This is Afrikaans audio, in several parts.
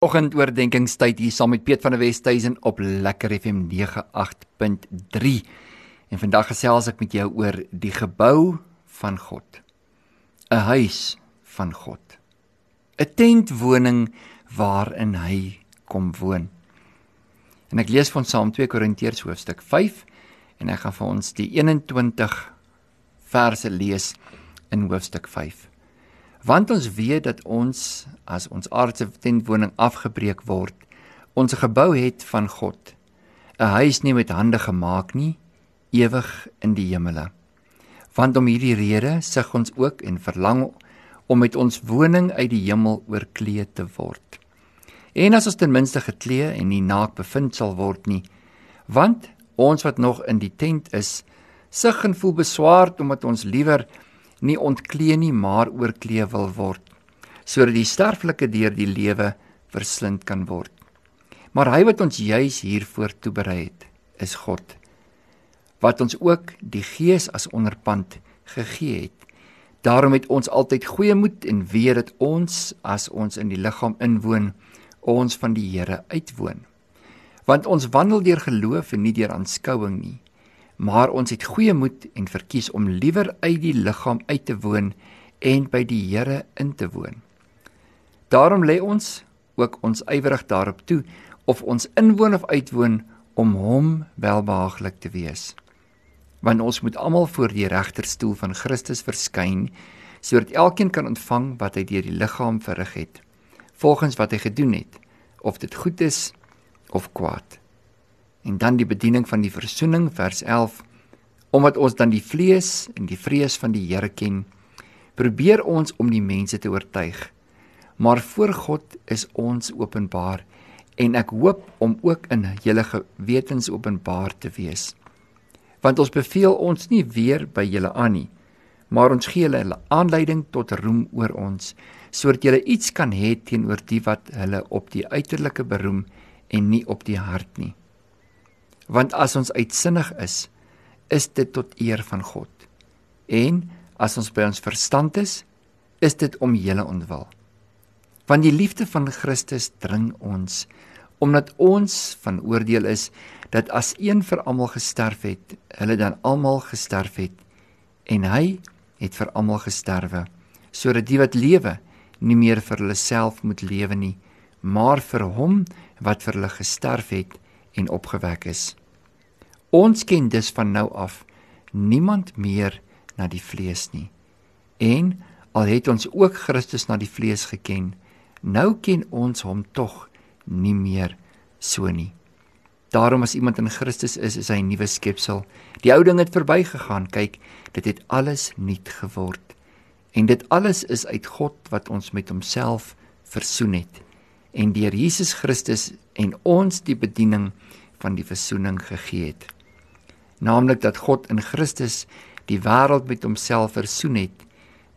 Oggendoordenkingstyd hier saam met Piet van der Westhuizen op Lekker FM 98.3. En vandag gesels ek met jou oor die gebou van God. 'n Huis van God. 'n Tentwoning waarin hy kom woon. En ek lees van Psalm 2 Korintiërs hoofstuk 5 en ek gaan vir ons die 21 verse lees in hoofstuk 5 want ons weet dat ons as ons aardse tentwoning afgebreek word ons gebou het van God. 'n huis nie met hande gemaak nie ewig in die hemele. Want om hierdie rede sug ons ook en verlang om met ons woning uit die hemel oorklee te word. En as ons ten minste geklee en nie naak bevind sal word nie want ons wat nog in die tent is sug en voel beswaard omdat ons liewer nie ontklee nie, maar oorklee wil word, sodat die sterflike deur die lewe verslind kan word. Maar hy wat ons juis hiervoor toeberei het, is God, wat ons ook die Gees as onderpand gegee het. Daarom het ons altyd goeie moed en weet dat ons as ons in die liggaam inwoon, ons van die Here uitwoon. Want ons wandel deur geloof en nie deur aanskouing nie maar ons het goeie moed en verkies om liewer uit die liggaam uit te woon en by die Here in te woon. Daarom lê ons ook ons ywerig daarop toe of ons inwoon of uitwoon om hom welbehaaglik te wees. Want ons moet almal voor die regterstoel van Christus verskyn sodat elkeen kan ontvang wat hy deur die liggaam verrig het volgens wat hy gedoen het of dit goed is of kwaad. En dan die bediening van die versoening vers 11 omdat ons dan die vlees en die vrees van die Here ken probeer ons om die mense te oortuig. Maar voor God is ons openbaar en ek hoop om ook in julle gewetens openbaar te wees. Want ons beveel ons nie weer by julle aan nie maar ons gee hulle aanleiding tot roem oor ons sodat julle iets kan hê teenoor die wat hulle op die uiterlike beroem en nie op die hart nie want as ons uitsinnig is, is dit tot eer van God. En as ons by ons verstand is, is dit om julle ontwil. Want die liefde van Christus dring ons omdat ons van oordeel is dat as een vir almal gesterf het, hulle dan almal gesterf het en hy het vir almal gesterwe sodat die wat lewe nie meer vir hulle self moet lewe nie maar vir hom wat vir hulle gesterf het en opgewek is Ons ken dus van nou af niemand meer na die vlees nie. En al het ons ook Christus na die vlees geken, nou ken ons hom tog nie meer so nie. Daarom as iemand in Christus is, is hy 'n nuwe skepsel. Die ou ding het verbygegaan. Kyk, dit het alles nuut geword. En dit alles is uit God wat ons met homself versoen het en deur Jesus Christus en ons die bediening van die versoening gegee het naamlik dat God in Christus die wêreld met homself versoen het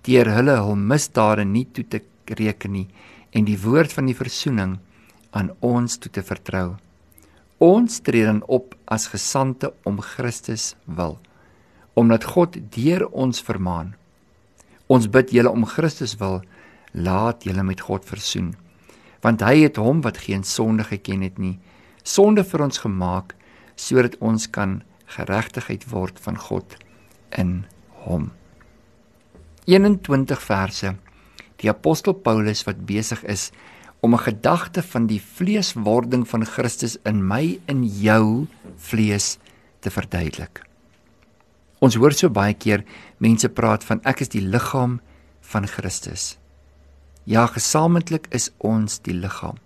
deur hulle hul misdade nie toe te reken nie en die woord van die versoening aan ons toe te vertrou. Ons tree dan op as gesande om Christus wil omdat God deur ons vermaan. Ons bid julle om Christus wil laat julle met God versoen want hy het hom wat geen sonde geken het nie sonde vir ons gemaak sodat ons kan geregtigheid word van God in hom. 21 verse. Die apostel Paulus wat besig is om 'n gedagte van die vleeswording van Christus in my in jou vlees te verduidelik. Ons hoor so baie keer mense praat van ek is die liggaam van Christus. Ja, gesamentlik is ons die liggaam.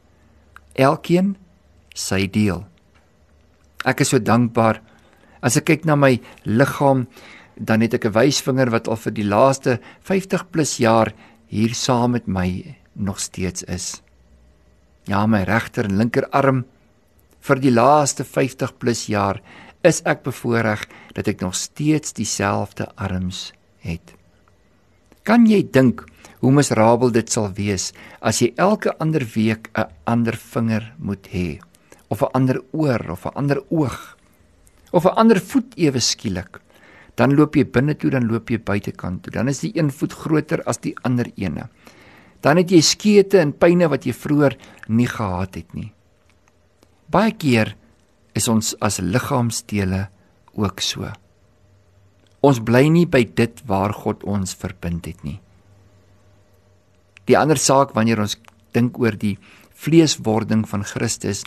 Elkeen sy deel. Ek is so dankbaar As ek kyk na my liggaam, dan het ek 'n wysvinger wat al vir die laaste 50 plus jaar hier saam met my nog steeds is. Ja, my regter en linkerarm vir die laaste 50 plus jaar is ek bevoorreg dat ek nog steeds dieselfde arms het. Kan jy dink hoe miserabel dit sal wees as jy elke ander week 'n ander vinger moet hê of 'n ander oor of 'n ander oog? Of 'n ander voet ewe skielik, dan loop jy binne toe, dan loop jy buitekant toe. Dan is die een voet groter as die ander ene. Dan het jy skete en pynne wat jy vroeër nie gehad het nie. Baie keer is ons as liggaamsdele ook so. Ons bly nie by dit waar God ons verbind het nie. Die ander saak wanneer ons dink oor die vleeswording van Christus,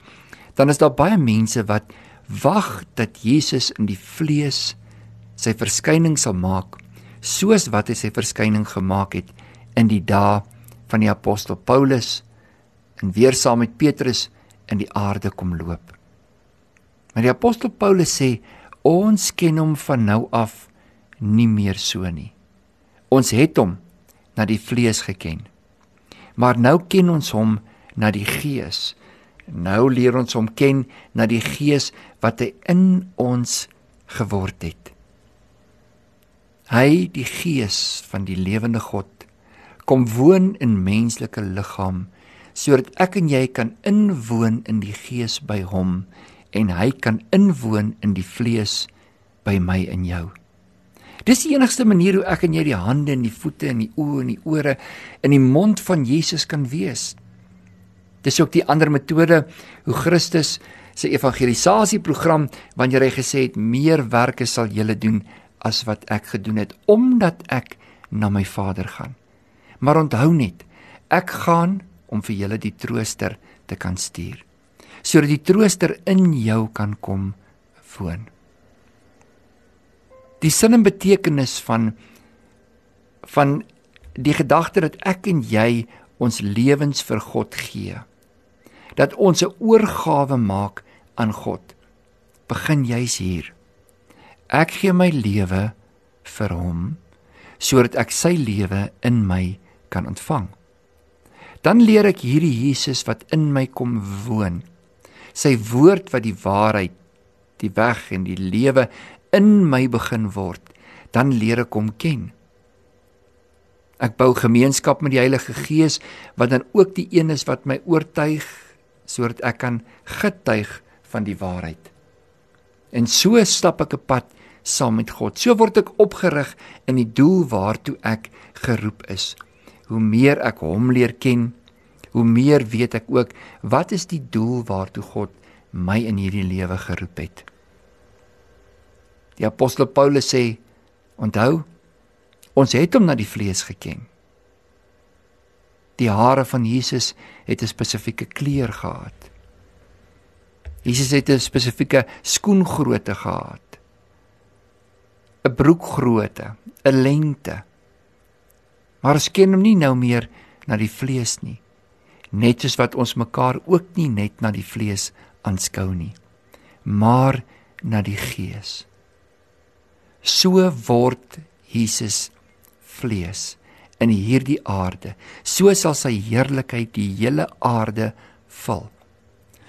dan is daar baie mense wat wag dat Jesus in die vlees sy verskyning sal maak soos wat hy sy verskyning gemaak het in die dae van die apostel Paulus en weer saam met Petrus in die aarde kom loop. Maar die apostel Paulus sê ons ken hom van nou af nie meer so nie. Ons het hom na die vlees geken. Maar nou ken ons hom na die gees. Nou leer ons hom ken na die gees wat hy in ons geword het. Hy, die Gees van die lewende God, kom woon in menslike liggaam sodat ek en jy kan inwoon in die Gees by hom en hy kan inwoon in die vlees by my en jou. Dis die enigste manier hoe ek en jy die hande en die voete en die oë en die ore in die mond van Jesus kan wees. Dis ook die ander metode hoe Christus se evangelisasieprogram wanneer hy gesê het meer werke sal julle doen as wat ek gedoen het omdat ek na my Vader gaan. Maar onthou net, ek gaan om vir julle die trooster te kan stuur. Sodat die trooster in jou kan kom woon. Die sin en betekenis van van die gedagte dat ek en jy ons lewens vir God gee. Dat ons 'n oorgawe maak aan God. Begin jy's hier. Ek gee my lewe vir hom sodat ek sy lewe in my kan ontvang. Dan leer ek hierdie Jesus wat in my kom woon. Sy woord wat die waarheid, die weg en die lewe in my begin word, dan leer ek hom ken. Ek bou gemeenskap met die Heilige Gees wat dan ook die een is wat my oortuig sodat ek kan getuig van die waarheid. En so stap ek 'n pad saam met God. So word ek opgerig in die doel waartoe ek geroep is. Hoe meer ek hom leer ken, hoe meer weet ek ook wat is die doel waartoe God my in hierdie lewe geroep het. Die apostel Paulus sê: "Onthou, ons het hom na die vlees geken. Die hare van Jesus het 'n spesifieke kleur gehad. Jesus het 'n spesifieke skoengrootte gehad. 'n broekgrootte, 'n lengte. Maar ons ken hom nie nou meer na die vlees nie. Net soos wat ons mekaar ook nie net na die vlees aanskou nie, maar na die gees. So word Jesus vlees in hierdie aarde. So sal sy heerlikheid die hele aarde vul.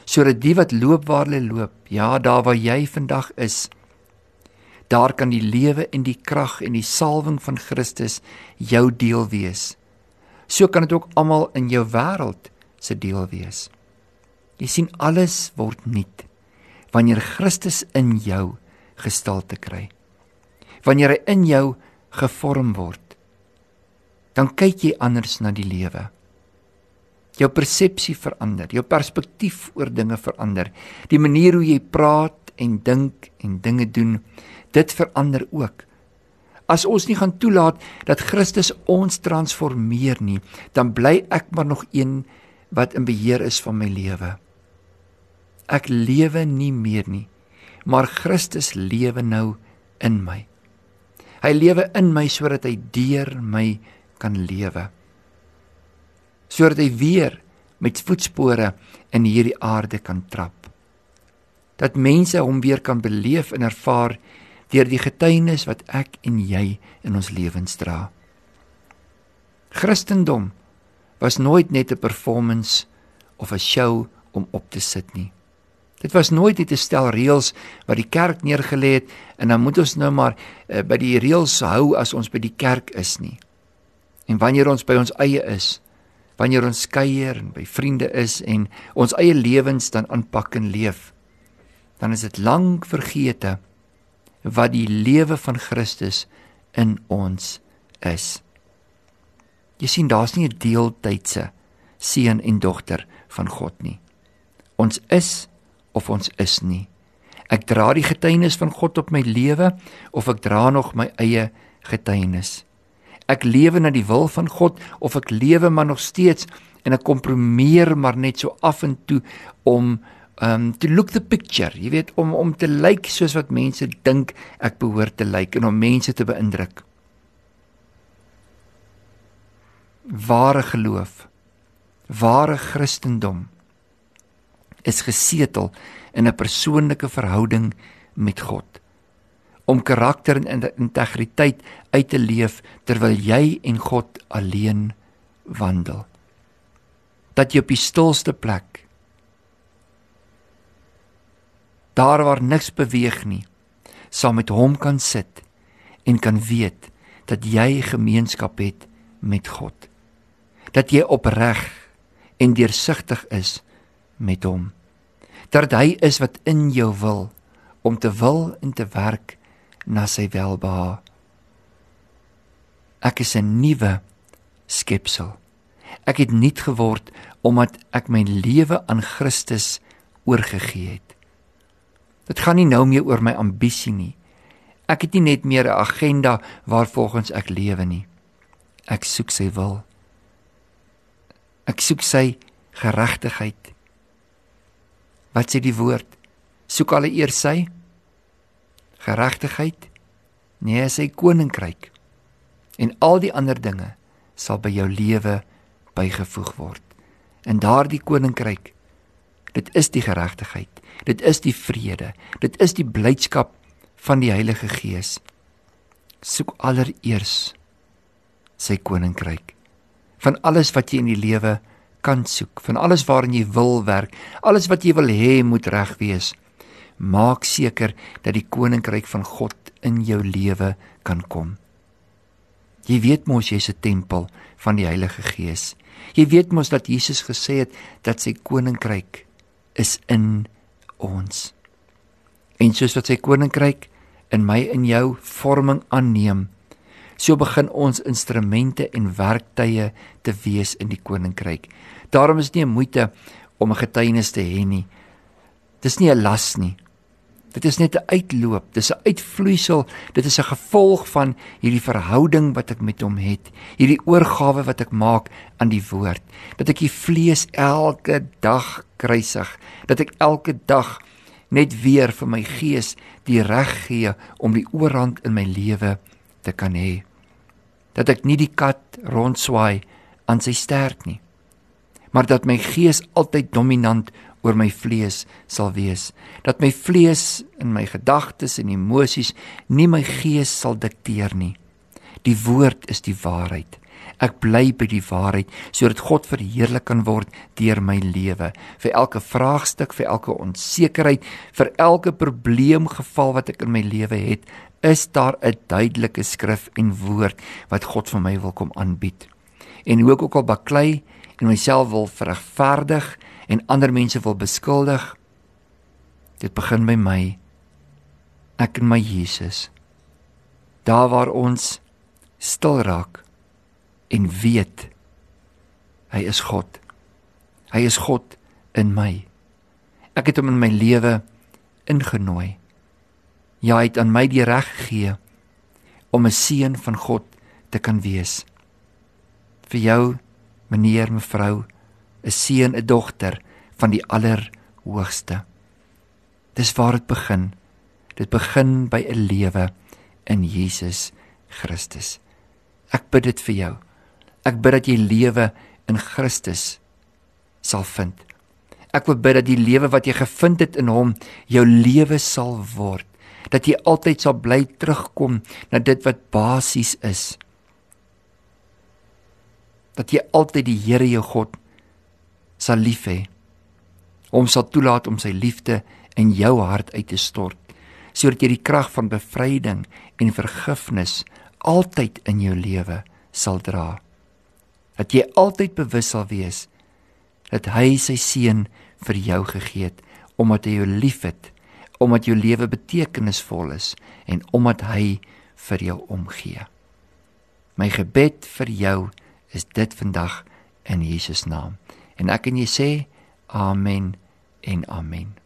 Sodat die wat loop waar hulle loop, ja, daar waar jy vandag is, Daar kan die lewe en die krag en die salwing van Christus jou deel wees. So kan dit ook almal in jou wêreld se deel wees. Jy sien alles word nuut wanneer Christus in jou gestalte kry. Wanneer hy in jou gevorm word, dan kyk jy anders na die lewe. Jou persepsie verander, jou perspektief oor dinge verander. Die manier hoe jy praat en dink en dinge doen, dit verander ook. As ons nie gaan toelaat dat Christus ons transformeer nie, dan bly ek maar nog een wat in beheer is van my lewe. Ek lewe nie meer nie, maar Christus lewe nou in my. Hy lewe in my sodat hy deur my kan lewe. Sodat hy weer met voetspore in hierdie aarde kan trap. Dat mense hom weer kan beleef en ervaar deur die getuienis wat ek en jy in ons lewens dra. Christendom was nooit net 'n performance of 'n show om op te sit nie. Dit was nooit net 'n stel reëls wat die kerk neergelê het en dan moet ons nou maar uh, by die reëls hou as ons by die kerk is nie. En wanneer ons by ons eie is, wanneer ons kuier en by vriende is en ons eie lewens dan aanpak en leef, dan is dit lank vergete wat die lewe van Christus in ons is. Jy sien daar's nie 'n deeltydse seun en dogter van God nie. Ons is of ons is nie. Ek dra die getuienis van God op my lewe of ek dra nog my eie getuienis. Ek lewe na die wil van God of ek lewe maar nog steeds en ek kompromieer maar net so af en toe om um to look the picture, jy weet om om te lyk like soos wat mense dink ek behoort te lyk like, en om mense te beïndruk. ware geloof, ware Christendom is gesetel in 'n persoonlike verhouding met God. Om karakter en integriteit uit te leef terwyl jy en God alleen wandel. Dat jy op die stilste plek daar waar niks beweeg nie, saam met hom kan sit en kan weet dat jy gemeenskap het met God dat jy opreg en deursigtig is met hom. Dat hy is wat in jou wil om te wil en te werk na sy welbehae. Ek is 'n nuwe skepsel. Ek het nuut geword omdat ek my lewe aan Christus oorgegee het. Dit gaan nie nou meer oor my ambisie nie. Ek het nie net meer 'n agenda waarvolgens ek lewe nie. Ek soek sy wil. Ek soek sy geregtigheid. Wat sê die woord? Soek alle eers sy geregtigheid, nee, sy koninkryk. En al die ander dinge sal by jou lewe bygevoeg word. En daardie koninkryk, dit is die geregtigheid. Dit is die vrede. Dit is die blydskap van die Heilige Gees. Soek allereers sy koninkryk van alles wat jy in die lewe kan soek, van alles waarin jy wil werk, alles wat jy wil hê moet reg wees. Maak seker dat die koninkryk van God in jou lewe kan kom. Jy weet mos jy's 'n tempel van die Heilige Gees. Jy weet mos dat Jesus gesê het dat sy koninkryk is in ons. En soos wat sy koninkryk in my en jou vorming aanneem, So begin ons instrumente en werktuie te wees in die koninkryk. Daarom is dit nie 'n moeite om 'n getuienis te hê nie. Dis nie 'n las nie. Dit is net 'n uitloop, dis 'n uitvloeisel, dit is 'n gevolg van hierdie verhouding wat ek met hom het, hierdie oorgawe wat ek maak aan die woord, dat ek die vlees elke dag kruisig, dat ek elke dag net weer vir my gees die reg gee om die oorhand in my lewe te kan hê. Dat ek nie die kat rondswaai aan sy stert nie maar dat my gees altyd dominant oor my vlees sal wees. Dat my vlees en my gedagtes en emosies nie my gees sal dikteer nie. Die woord is die waarheid. Ek bly by die waarheid sodat God verheerlik kan word deur my lewe. Vir elke vraagstuk vir elke onsekerheid vir elke probleemgeval wat ek in my lewe het is daar 'n duidelike skrif en woord wat God vir my wil kom aanbied. En hoe ek ook al baklei en myself wil verregverdig en ander mense wil beskuldig, dit begin by my. Ek en my Jesus. Daar waar ons stil raak en weet hy is God. Hy is God in my. Ek het hom in my lewe ingenooi. Ja, hy het aan my die reg gegee om 'n seun van God te kan wees. Vir jou, meneer, mevrou, 'n seun, 'n dogter van die Allerhoogste. Dis waar dit begin. Dit begin by 'n lewe in Jesus Christus. Ek bid dit vir jou. Ek bid dat jy lewe in Christus sal vind. Ek wil bid dat die lewe wat jy gevind het in hom jou lewe sal word dat jy altyd sal bly terugkom na dit wat basies is. Dat jy altyd die Here jou God sal lief hê. Hom sal toelaat om sy liefde in jou hart uit te stort sodat jy die krag van bevryding en vergifnis altyd in jou lewe sal dra. Dat jy altyd bewus sal wees dat hy sy seun vir jou gegee het omdat hy jou liefhet omdat jou lewe betekenisvol is en omdat hy vir jou omgee. My gebed vir jou is dit vandag in Jesus naam. En ek en jy sê amen en amen.